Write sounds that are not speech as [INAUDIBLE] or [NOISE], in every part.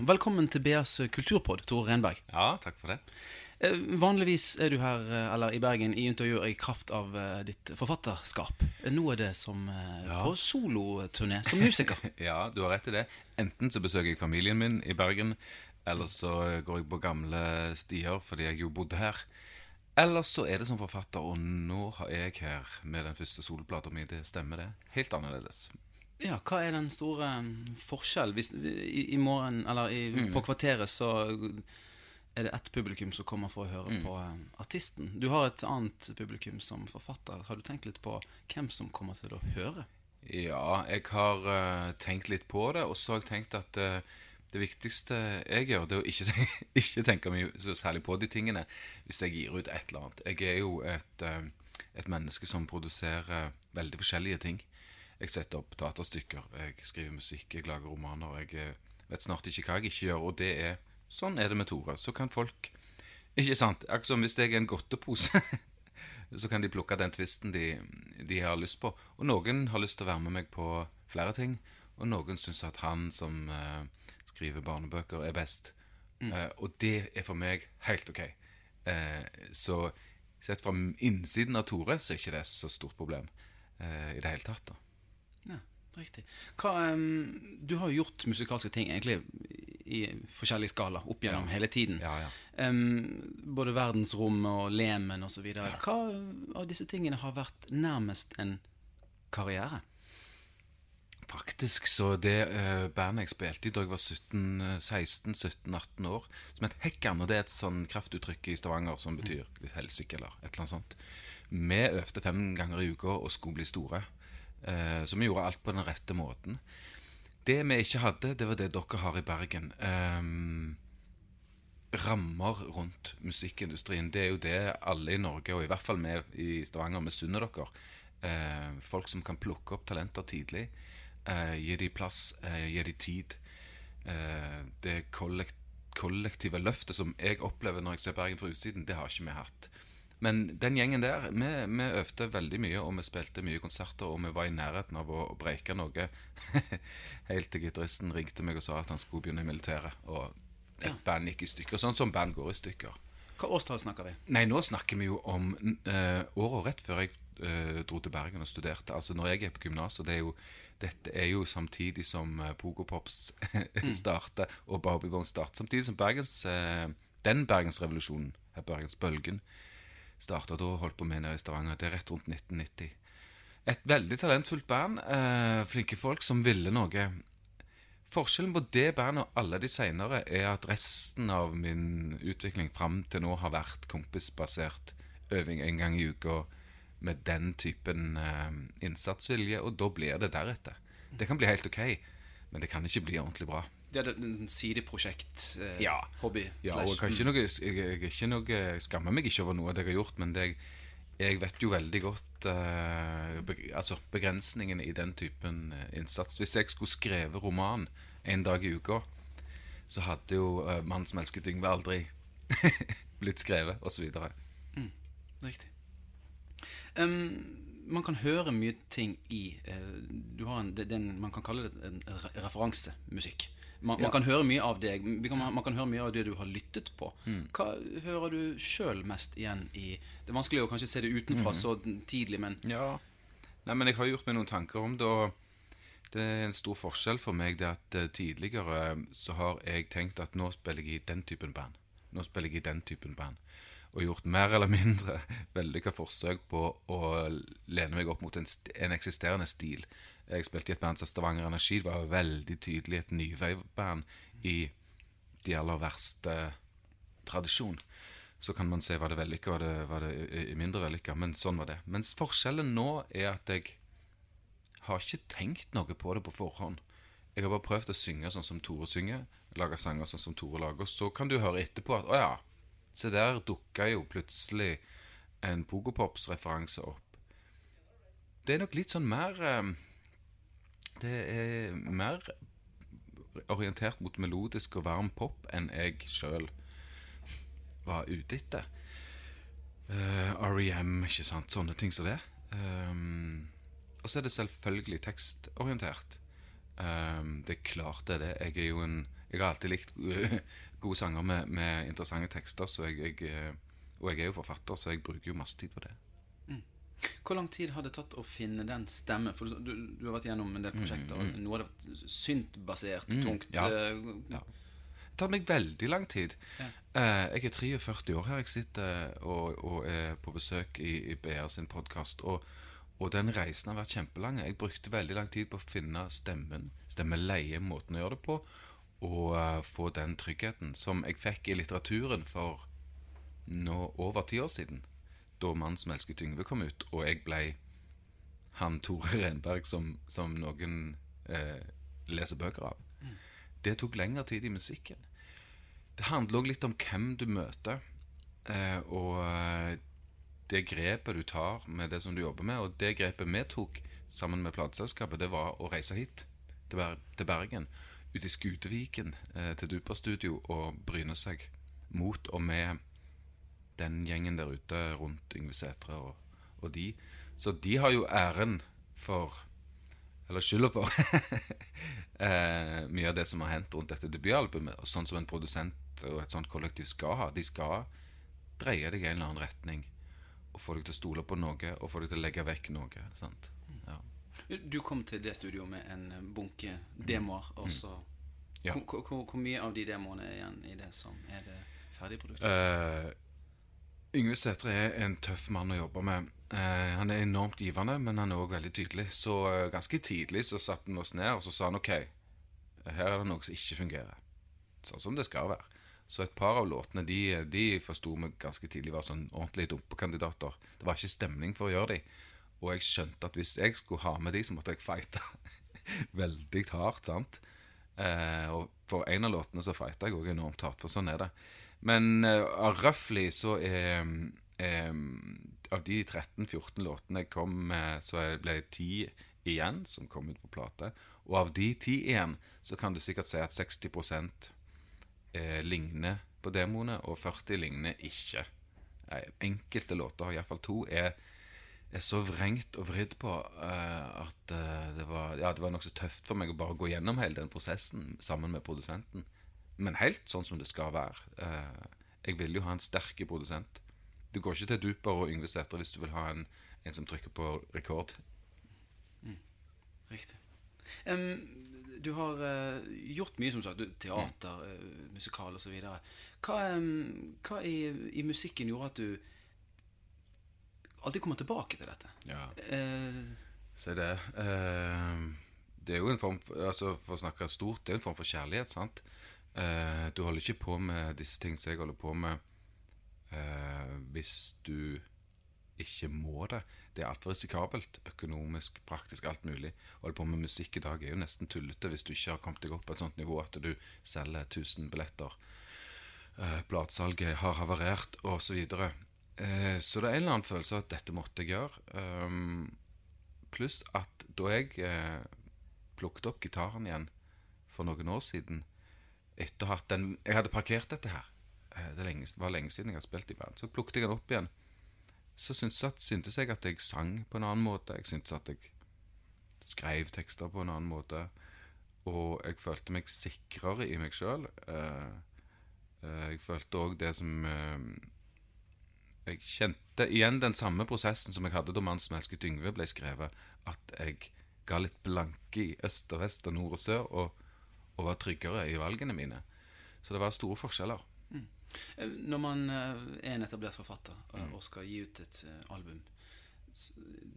Velkommen til BS kulturpod, Tore Renberg. Ja, takk for det. Eh, Vanligvis er du her eh, eller i Bergen i intervjuer i kraft av eh, ditt forfatterskap. Nå er det som Ja. på soloturné som musiker. [LAUGHS] Ja, du har rett i det. Enten så besøker jeg familien min i Bergen, eller så går jeg på gamle stier fordi jeg jo bodde her. Eller så er det som forfatter, og nå er jeg her med den første soloplata mi. Det stemmer, det. Helt annerledes. Ja, hva er den store forskjellen? Hvis, i, I morgen, eller i, Mm. på kvarteret, så er det ett publikum som kommer for å høre Mm. på eh, artisten. Du har et annet publikum som forfatter. Har du tenkt litt på hvem som kommer til å høre? Ja, jeg har uh, tenkt litt på det, og så har jeg tenkt at uh, det viktigste jeg gjør, det er å ikke, tenke, [LAUGHS] ikke tenke mye så særlig på de tingene hvis jeg gir ut et eller annet. Jeg er jo et, uh, et menneske som produserer veldig forskjellige ting. Jeg setter opp datastykker, jeg skriver musikk, jeg lager romaner. Jeg eh, vet snart ikke hva jeg ikke gjør, og det er sånn er det med Tore. Så kan folk Ikke sant? Akkurat som hvis jeg er en godtepose. [LAUGHS] så kan de plukke den tvisten de, de har lyst på. Og noen har lyst til å være med meg på flere ting, og noen syns at han som uh, skriver barnebøker, er best. Eh, og det er for meg helt ok. Uh, så sett fra innsiden av Tore, så er ikke det så stort problem i det hele tatt. da. Ja, riktig. Hva, um, du har jo gjort musikalske ting egentlig i forskjellig skala opp gjennom hele tiden. Ja, ja. Um, både verdensrommet og Lemen osv. Hva av disse tingene har vært nærmest en karriere? Faktisk så det uh, bandet jeg spilte i da jeg var 16-17-18 år, som het Hekkan, og det er et sånn kraftuttrykk i Stavanger som betyr litt helsike eller et eller annet sånt. Vi øvde fem ganger i uka og skulle bli store, eh, så vi gjorde alt på den rette måten. Det vi ikke hadde, det var det dere har i Bergen. Ehm, rammer rundt musikkindustrien. Det er jo det alle i Norge, og i hvert fall vi i Stavanger, misunner dere. Eh, folk som kan plukke opp talenter tidlig. Eh, gi dem plass, eh, gi dem tid. Eh, det kollektive løftet som jeg opplever når jeg ser Bergen fra utsiden, det har ikke vi hatt. Men den gjengen der, vi, vi øvde veldig mye, og vi spilte mye konserter, og vi var i nærheten av å, å breike noe. [LAUGHS] Helt til gitaristen ringte meg og sa at han skulle begynne i militæret. Og et Ja. band gikk i stykker. Sånn som band går i stykker. Hva årstall snakker vi? Nei, nå snakker vi jo om uh, året rett før jeg uh, dro til Bergen og studerte. Altså når jeg er på gymnaset, det dette er jo samtidig som uh, Pogo Pops [LAUGHS] starter og Barbie Bones starter. Samtidig som Bergens, eh, den Bergensrevolusjonen, Bergensbølgen, starta da og holdt på med nede i Stavanger. Det er rett rundt 1990. Et veldig talentfullt band. eh, flinke folk som ville noe. Forskjellen på det bandet og alle de senere er at resten av min utvikling fram til nå har vært kompisbasert øving en gang i uka med den typen eh, innsatsvilje, og da blir det deretter. Det kan bli helt ok, men det kan ikke bli ordentlig bra. Det er en sideprosjekt, eh, Ja. hobby. Ja, og jeg, noe, jeg, jeg, noe, jeg skammer meg ikke over noe jeg har gjort, men det, jeg vet jo veldig godt eh, be, altså begrensningene i den typen eh, innsats. Hvis jeg skulle skrevet roman en dag i uka, så hadde jo eh, 'Mannen som elsket Yngve' aldri [LAUGHS] blitt skrevet, osv. Riktig. Um, man kan høre mye ting i eh, Du har en, en Man kan kalle det en referansemusikk. Man, Ja. man kan høre mye av deg Man kan, Man kan høre mye av det du har lyttet på. Mm. Hva hører du sjøl mest igjen i Det er vanskelig å kanskje se det utenfra mm. så tidlig, men Ja. Nei, men jeg har gjort meg noen tanker om det, og det er en stor forskjell for meg det at eh, tidligere så har jeg tenkt at nå spiller jeg i den typen band. nå spiller jeg i den typen band. Og gjort mer eller mindre [LAUGHS] vellykka forsøk på å lene meg opp mot en, st en eksisterende stil. Jeg spilte i et band som Stavanger Energi. Det var veldig tydelig et nyveiband i de aller verste tradisjon. Så kan man si var det vellykka, var var det mindre vellykka. Men sånn var det. Mens forskjellen nå er at jeg har ikke tenkt noe på det på forhånd. Jeg har bare prøvd å synge sånn som Tore synger, lage sanger sånn som Tore lager. Så kan du høre etterpå at å ja, se der dukka jo plutselig en Pogopops-referanse opp. Det er nok litt sånn mer eh, Det er mer orientert mot melodisk og varm pop enn jeg sjøl var ute etter. Uh, REM, ikke sant. Sånne ting som det. Um, og så er det selvfølgelig tekstorientert. Um, det er klart det er det. Jeg er jo en Jeg har alltid likt gode, [LAUGHS] gode sanger med, med, interessante tekster, jeg, jeg, eh, og jeg er jo forfatter, så jeg bruker jo masse tid på det. Mm. Hvor lang tid har det tatt å finne den stemmen? For du, du har vært gjennom en del prosjekter. Mm, mm. Noe av det syntbasert, mm, tungt. Ja, eh, ja. Det har tatt meg veldig lang tid. Ja. Uh, jeg er 43 år her. Jeg sitter og, og er på besøk i, i BR sin podkast. Og og den reisen har vært kjempelang. Jeg brukte veldig lang tid på å finne stemmen, stemmeleie, måten å gjøre det på, og uh, få den tryggheten som jeg fikk i litteraturen for nå over ti år siden. Da 'Mannen som elsket Yngve' kom ut, og jeg ble han Tore Renberg som, som noen eh, leser bøker av. Mm. Det tok lengre tid i musikken. Det handler òg litt om hvem du møter. eh, og det grepet du tar med det som du jobber med, og det grepet vi tok sammen med plateselskapet, det var å reise hit, til, Ber til Bergen. Ut i Skuteviken, eh, til Duperstudio, og bryne seg mot og med den gjengen der ute rundt Yngve Sætre og, og, de. Så de har jo æren for Eller skylda for [LAUGHS] eh, mye av det som har hendt rundt dette debutalbumet. Og sånn som en produsent og et sånt kollektiv skal ha. De skal dreie deg i en eller annen retning og få deg til å stole på noe, og få deg til å legge vekk noe. Sant? Ja. Du kom til det studioet med en bunke demoer. og så ja. hvor, hvor, hvor, mye av de demoene er igjen i det som er det ferdige produktet? Uh, Yngve Sætre er en tøff mann å jobbe med. Eh, han er enormt givende, men han er òg veldig tydelig. Så eh, ganske tidlig så satte han oss ned, og så sa han OK, her er det noe som ikke fungerer. Sånn som det skal være. Så et par av låtene de, de forsto vi ganske tidlig var sånn ordentlig dumpekandidater. Det var ikke stemning for å gjøre de. Og jeg skjønte at hvis jeg skulle ha med de, så måtte jeg fighte [LAUGHS] veldig hardt. sant? Eh, og for en av låtene så fighta jeg òg enormt hardt, for sånn er det. Men uh, røftlig så er um, Av de 13-14 låtene jeg kom med, så ble det ti igjen som kom ut på plate. Og av de ti igjen så kan du sikkert si at 60 eh, ligner på demoene, og 40 ligner ikke. Enkelte låter, iallfall to, er, er så vrengt og vridd på uh, at uh, det var, ja, var nokså tøft for meg å bare gå gjennom hele den prosessen sammen med produsenten. Men helt sånn som det skal være. Uh, jeg vil jo ha en sterk produsent. Du går ikke til Duper og Yngve Sætre hvis du vil ha en, en som trykker på rekord. Mm. Riktig. Um, du har uh, gjort mye, som sagt. Teater, uh, musikal osv. Hva, um, hva i, i, musikken gjorde at du alltid kommer tilbake til dette? Ja. Uh, Se det. Uh, det er jo en form for, altså For å snakke stort, det er en form for kjærlighet. sant? Du holder ikke på med disse ting som jeg holder på med, hvis du ikke må det. Det er altfor risikabelt. Økonomisk, praktisk, alt mulig. Å holde på med musikk i dag er jo nesten tullete hvis du ikke har kommet deg opp på et sånt nivå at du selger 1000 billetter. Eh, bladsalget har havarert, osv. Så, eh, så det er en eller annen følelse av at dette måtte jeg gjøre. Um, pluss at da jeg eh, plukket opp gitaren igjen for noen år siden etter at den, Jeg hadde parkert dette her. Eh, det var lenge siden jeg hadde spilt i band. Så plukket jeg den opp igjen så syntes, jeg at jeg sang på en annen måte. Jeg syntes at jeg skrev tekster på en annen måte. Og jeg følte meg sikrere i meg sjøl. Eh, eh, jeg følte òg det som Jeg kjente igjen den samme prosessen som jeg hadde da 'Mannen som elsket Yngve' ble skrevet. At jeg ga litt blanke i øst og vest og nord og sør, og, og var tryggere i valgene mine. Så det var store forskjeller. Mm. Når man eh, er en etablert forfatter eh, og skal gi ut et eh, album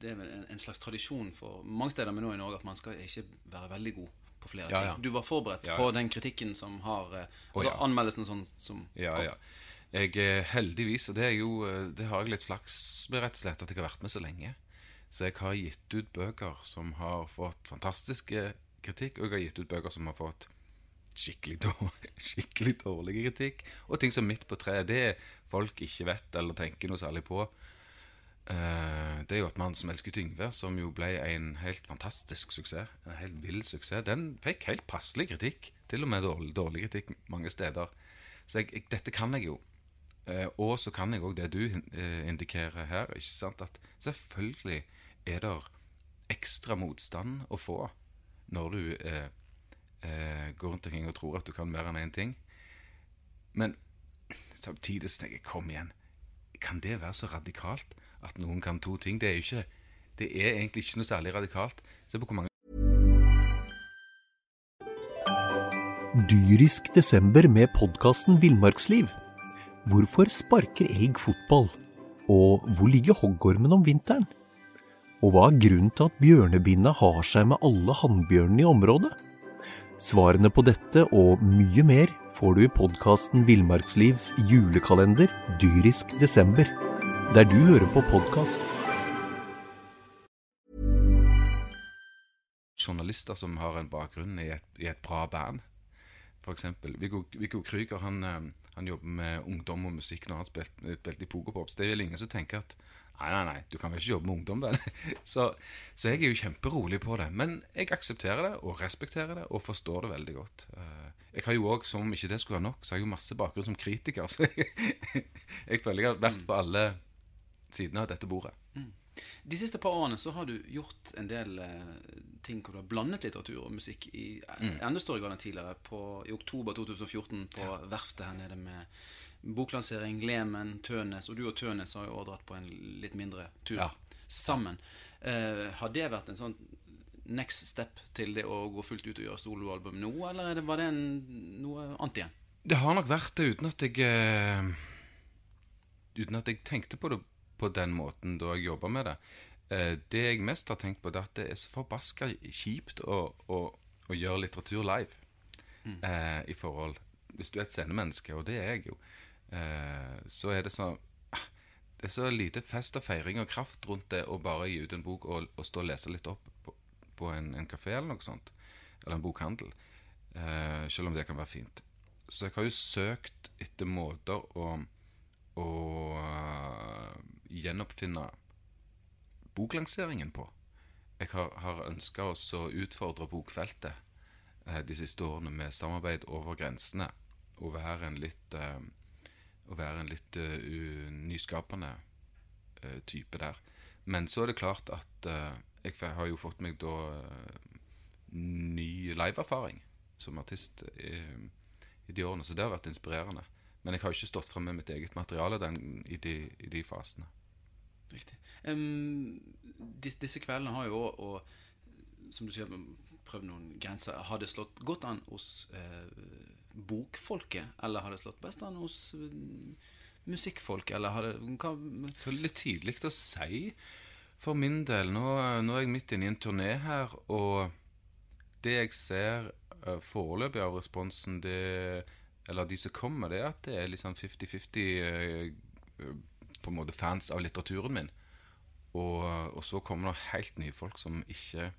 Det er vel en, slags tradisjon for mange steder, men nå i Norge, at man skal ikke være veldig god på flere Ja, ting. Du var forberedt Ja, på den kritikken som har eh, Altså ja. anmeldelsen sånn som Ja, kom. ja. Jeg heldigvis, og det, er jo, eh, det har jeg litt flaks med, rett og slett, at jeg har vært med så lenge. Så jeg har gitt ut bøker som har fått fantastiske eh, kritikk, og jeg har gitt ut bøker som har fått skikkelig dårlig, [LAUGHS] skikkelig dårlig kritikk. Og ting som midt på treet, det folk ikke vet eller tenker noe særlig på. Uh, det er jo at 'Mannen som elsket Yngve', som jo ble en helt fantastisk suksess, en helt vill suksess, den fikk helt passelig kritikk. Til og med dårlig, dårlig kritikk mange steder. Så jeg, jeg, dette kan jeg jo. Uh, og så kan jeg òg det du uh, indikerer her. ikke sant? At selvfølgelig er det ekstra motstand å få når du eh, eh, går rundt omkring og tror at du kan mer enn én ting. Men samtidig tenker jeg kom igjen. Kan det være så radikalt at noen kan to ting? Det er jo ikke Det er egentlig ikke noe særlig radikalt. Se på hvor mange Dyrisk desember med podkasten Villmarksliv. Hvorfor sparker elg fotball? Og hvor ligger hoggormen om vinteren? Og hva er grunnen til at bjørnebinna har seg med alle hannbjørnene i området? Svarene på dette og mye mer får du i podkasten Villmarkslivs julekalender Dyrisk desember, der du hører på podkast. journalister som har en bakgrunn i et, i et bra band. Eksempel, Viggo, Viggo Krüger han, eh, han jobber med ungdom og musikk når han spilte, spilt i Pogopops. Det er vel ingen som tenker at nei, nei, nei, du kan vel ikke jobbe med ungdom, vel? [LAUGHS] Så, så jeg er jo kjemperolig på det. Men jeg aksepterer det, og respekterer det, og forstår det veldig godt. Eh, Jeg har jo òg, som om ikke det skulle være nok, så har jeg jo masse bakgrunn som kritiker. [LAUGHS] Så jeg, jeg føler jeg har vært på alle sidene av dette bordet. De siste par årene så har du gjort en del eh, ting hvor du har blandet litteratur og musikk i Mm. enda større grad enn tidligere. På, I oktober 2014 på Verftet her nede med boklansering, Lemen, Tønes. Og du og Tønes har jo også dratt på en litt mindre tur Ja. sammen. Eh, har det vært en sånn next step til det å gå fullt ut og gjøre soloalbum nå, eller er det, var det en, noe annet igjen? Det har nok vært det uten at jeg uh, Uten at jeg tenkte på det på den måten da jeg jobba med det. Uh, det jeg mest har tenkt på, det er at det er så forbaska kjipt å, å, å gjøre litteratur live. Eh, I forhold Hvis du er et scenemenneske, og det er jeg jo, eh, så er det så Det er så lite fest og feiring og kraft rundt det å bare gi ut en bok og, og stå og lese litt opp på, på en, en kafé eller noe sånt. Eller en bokhandel. Eh, selv om det kan være fint. Så jeg har jo søkt etter måter å, å uh, gjenoppfinne boklanseringen på. Jeg har, har ønska å utfordre bokfeltet eh, de siste årene med samarbeid over grensene. Og være en litt, eh, å være en litt uh, nyskapende uh, type der. Men så er det klart at uh, jeg har jo fått meg da ny liveerfaring som artist i, i de årene, så det har vært inspirerende. Men jeg har ikke stått frem med mitt eget materiale den, i, de, i de fasene. Riktig. Um, disse, disse kveldene har jo òg, som du sier, prøvd noen grenser. Har det slått godt an hos eh, bokfolket, eller har det slått best an hos eh, musikkfolk, eller har det hva, er litt tidlig å si for min del. Nå, nå er jeg midt inne i en turné her, og det jeg ser uh, foreløpig av responsen, det, eller de som kommer, det er at det er litt sånn 50-50 eh, på en måte fans av litteraturen min. Og, og så kommer det helt nye folk som ikke,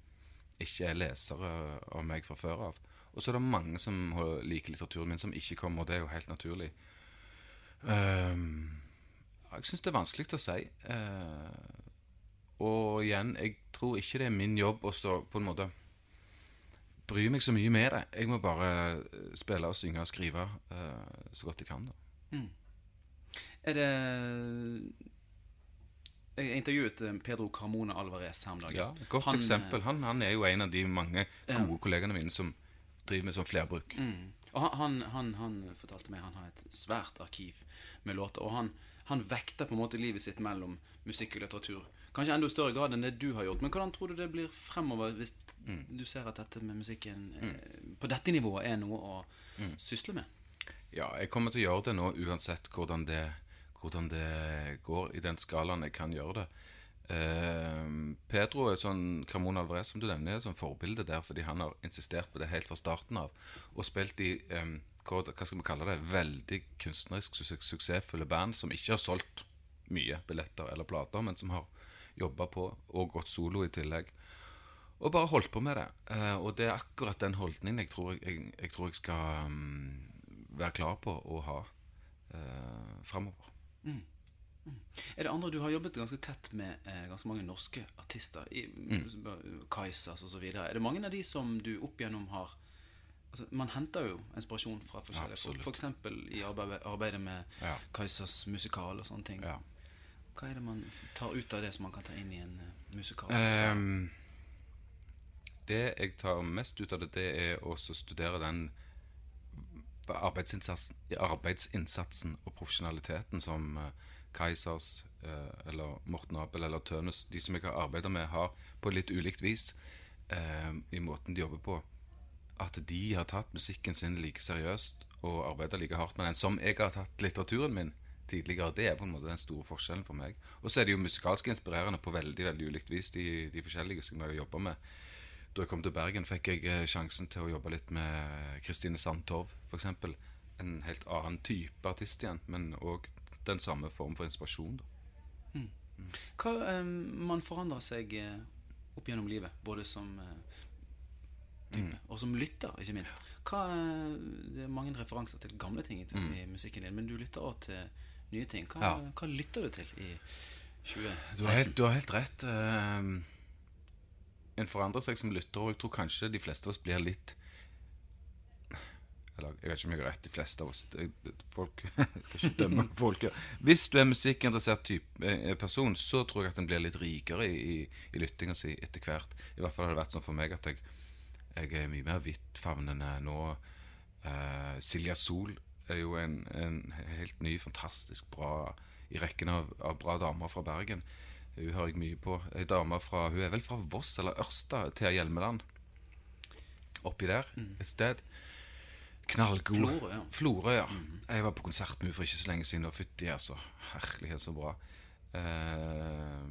ikke er lesere av meg fra før av. Og så er det mange som liker litteraturen min, som ikke kommer, og det er jo helt naturlig. Um, jeg syns det er vanskelig å si. Uh, og igjen, jeg tror ikke det er min jobb å så på en måte bry meg så mye med det. Jeg må bare eh, spille og synge og skrive uh, så godt jeg kan. da. Er det Jeg intervjuet Pedro Carmona Alvarez her om dagen. Ja, Godt Han, eksempel. Han, han er jo en av de mange Ja. gode kollegene mine som driver med sånn flerbruk. Mm. Og han, han, han, fortalte meg han har et svært arkiv med låter. Og han, han vekter på en måte livet sitt mellom musikk og litteratur. Kanskje enda større grad enn det du har gjort. Men hvordan tror du det blir fremover hvis Mm. du ser at dette med musikken mm. på dette nivået er noe å sysle med? Ja, jeg kommer til å gjøre det nå uansett hvordan det, hvordan det går i den skalaen jeg kan gjøre det. Eh, Pedro er sånn Camon Alvarez som du nevner, er et sånn forbilde der fordi han har insistert på det helt fra starten av. Og spilt i um, hva, skal vi kalle det veldig kunstnerisk su suksessfulle band som ikke har solgt mye billetter eller plater, men som har jobba på og gått solo i tillegg. Og bare holdt på med det. Uh, og det er akkurat den holdningen jeg tror jeg, jeg, tror jeg skal um, være klar på å ha uh, framover. Mm. Mm. Er det andre Du har jobbet ganske tett med eh, ganske mange norske artister. I, mm. Kaizers osv. Er det mange av de som du opp igjennom har altså, Man henter jo inspirasjon fra forskjellige folk. F.eks. I arbeid, arbeidet med ja. Kaizers musikal og sånne ting. Ja. Hva er det man tar ut av det som man kan ta inn i en uh, musikal? um, Det jeg tar mest ut av det, det er å studere den arbeidsinnsatsen, arbeidsinnsatsen og profesjonaliteten som uh, Kaizers uh, eller Morten Abel eller Tønes, de som jeg har arbeida med, har på litt ulikt vis uh, i måten de jobber på. At de har tatt musikken sin like seriøst og arbeida like hardt med den som jeg har tatt litteraturen min tidligere. Det er på en måte den store forskjellen for meg. Og så er det jo musikalsk inspirerende på veldig veldig ulikt vis, de, de forskjellige som jeg har jobba med. Da jeg kom til Bergen, fikk jeg eh, sjansen til å jobbe litt med Kristine Sandtorv, f.eks. En helt annen type artist igjen, men òg den samme form for inspirasjon. Mm. Hva um, Man forandrer seg uh, opp gjennom livet, både som uh, type mm. og som lytter, ikke minst. Hva, uh, det er mange referanser til gamle ting til, mm. i musikken din, men du lytter òg til nye ting. Hva, ja. hva, lytter du til i 2016? Du har helt, du har helt rett. Uh, en forandrer seg som lytter, og jeg tror kanskje de fleste av oss blir litt eller jeg vet ikke om jeg har rett, de fleste av oss. Folk [LAUGHS] dømme folk. Hvis du er musikkinteressert type eh, person, så tror jeg at en blir litt rikere i, i, lyttinga si etter hvert. I hvert fall har det vært sånn for meg at jeg, jeg er mye mer vidtfavnende nå. Uh, Silja Sol er jo en, en, helt ny, fantastisk bra i rekken av, av bra damer fra Bergen. Hun hører jeg mye på. Ei dame fra Hun er vel fra Voss eller Ørsta, Thea Hjelmeland. Oppi der mm. et sted. Knallgod. Florø, ja. Florø, ja. Mm. Jeg var på konsert med henne for ikke så lenge siden. Og fytti, altså. Herlighet, så bra. Uh,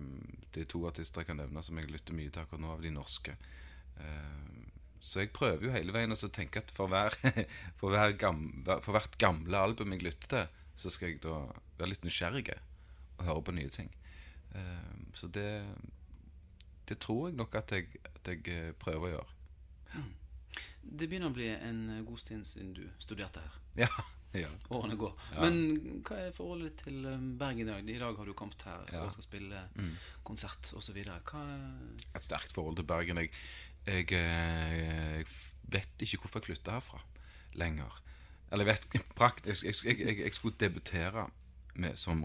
det er to artister jeg kan nevne som jeg lytter mye til akkurat nå, av de norske. Uh, så jeg prøver jo hele veien å tenke at for, hver, [LAUGHS] for, hver gamle, for, hvert gamle album jeg lytter til, så skal jeg da være litt nysgjerrig og høre på nye ting. Uh, så det, det tror jeg nok at jeg, at jeg prøver å gjøre. Mm. Det begynner å bli en eh, god stund siden du studerte her. [LAUGHS] Ja, ja. Årene går. Ja. Men hva er forholdet til eh, Bergen i dag? I dag har du kommet her ja. og skal spille mm. konsert osv. Hva Et sterkt forhold til Bergen. Jeg, jeg, eh, jeg vet ikke hvorfor jeg flytta herfra lenger. Eller jeg vet jeg, jeg, jeg skulle debutere med, som,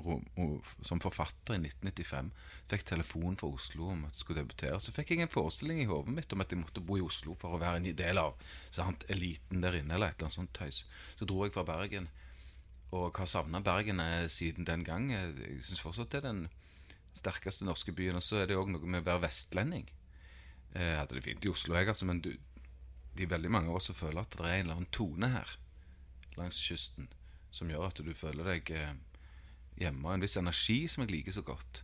som, forfatter i 1995. Fikk telefon fra Oslo om at jeg skulle debutere. Så fikk jeg en forestilling i hodet mitt om at jeg måtte bo i Oslo for å være en del av sant, eliten der inne. eller et eller annet sånt tøys. Så dro jeg fra Bergen, og har savna Bergen siden den gang. Jeg syns fortsatt det er den sterkeste norske byen. Og så er det òg noe med å være vestlending. Jeg hadde det fint i Oslo, jeg, altså, men du, de er veldig mange av oss som føler at det er en eller annen tone her langs kysten som gjør at du føler deg eh, hjemme, en viss energi som jeg liker så godt.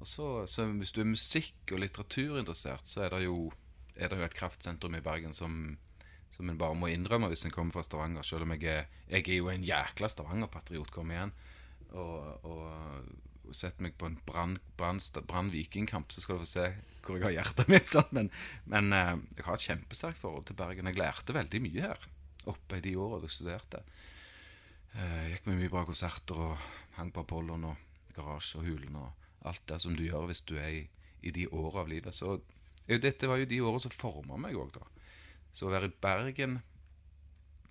Og så, så Hvis du er musikk- og litteraturinteressert, så er det jo, er det jo et kraftsentrum i Bergen som, som en bare må innrømme hvis en kommer fra Stavanger. Selv om jeg er, jeg er jo en jækla Stavanger-patriot, kom igjen. Og, og, og setter meg på en Brann-Vikingkamp, så skal du få se hvor jeg har hjertet mitt. Sånn. Men, men eh, jeg har et kjempesterkt forhold til Bergen. Jeg lærte veldig mye her oppe i de årene jeg studerte. Eh, gikk med mye bra konserter og hang på Apollon og Garasje og Hulen og alt det som du gjør hvis du er i, i de åra av livet. Så dette var jo de åra som forma meg òg, da. Så å være i Bergen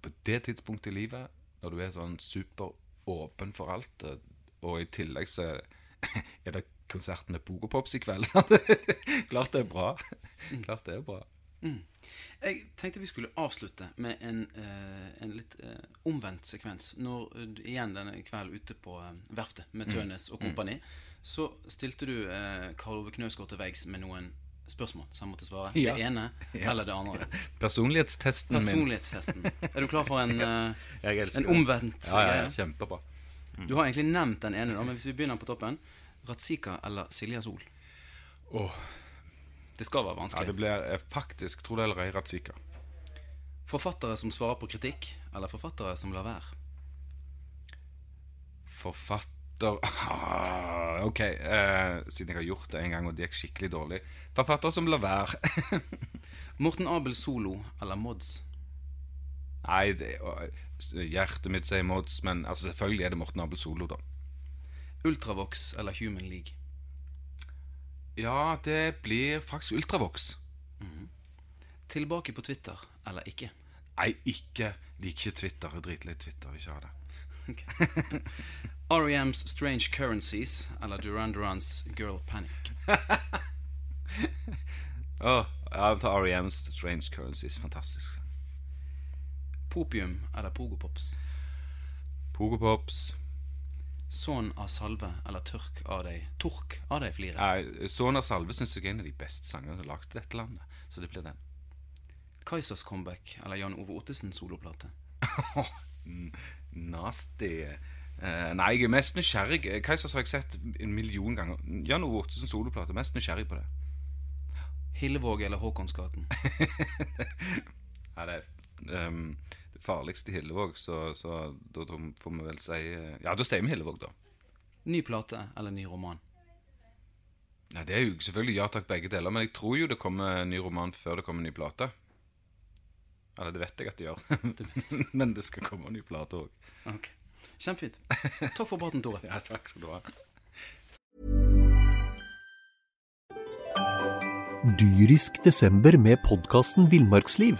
på det tidspunktet i livet, når du er sånn super åpen for alt, eh, og i tillegg så er det [LAUGHS] konsert med Pogopops i kveld. [LAUGHS] Klart det er bra. Klart det er bra. Mm. Jeg tenkte vi skulle avslutte med en, uh, en litt uh, omvendt sekvens. Når uh, igjen denne kvelden ute på verftet med mm. Tønes og kompani, mm. så stilte du Karl Ove Knausgård til veggs med noen spørsmål som måtte svare. Ja. Det ene [LAUGHS] eller det andre. Personlighetstesten min. Er du klar for en, [LAUGHS] eh, en omvendt Ja, ja, ja, kjempebra. Du har egentlig nevnt den ene, da, men hvis vi begynner på toppen Ratzika eller Silja Sol? Åh. Det skal være vanskelig. Ja, det blir faktisk, tror det eller ei, Ratzika. Forfattere som svarer på kritikk, eller forfattere som lar være? Forfatter ah, Ok, eh, siden jeg har gjort det en gang, og det gikk skikkelig dårlig. Forfatter som lar være. [LAUGHS] Morten Abel Solo eller Mods? Nei, det, hjertet mitt sier Mods, men altså, selvfølgelig er det Morten Abel Solo, da. Ultravox eller Human League? Ja, det blir faktisk Ultravox. Tilbake på Twitter eller ikke? Nei, ikke liker ikke Twitter. Dritlei Twitter. Ikke ha det. [LAUGHS] [LAUGHS] R.E.M.s Strange Currencies eller Duran Durans Girl Panic? [LAUGHS] Åh, jeg tar R.E.M.s Strange Currencies. Fantastisk. Popium eller Pogopops? Pogopops. Son av salve eller tørk av deg Tork av deg flire? Nei, Son av Salve syns jeg er en av de beste sangene som er lagd i dette landet. Så det blir den. Kaizers comeback eller Jan Ove Ottesens soloplate? Nasty. Eh, nei, jeg er mest nysgjerrig. Kaizers har jeg sett en million ganger. Jan Ove Ottesens soloplate. Mest nysgjerrig på det. Hillevåg eller Håkonsgaten? [LAUGHS] Nei, det er ehm, det farligste i Hillevåg, så, så da, da får vi vel si eh, Ja, da sier vi Hillevåg, da. Ny plate eller ny roman? Nei, Det er jo selvfølgelig ja takk, begge deler, men jeg tror jo det kommer ny roman før det kommer ny plate. Eller det vet jeg at det gjør, [LAUGHS] men det skal komme ny plate òg. Ok, Kjempefint. Takk for praten, Tore. [LAUGHS] Ja, takk skal du ha. Dyrisk desember med podkasten Villmarksliv.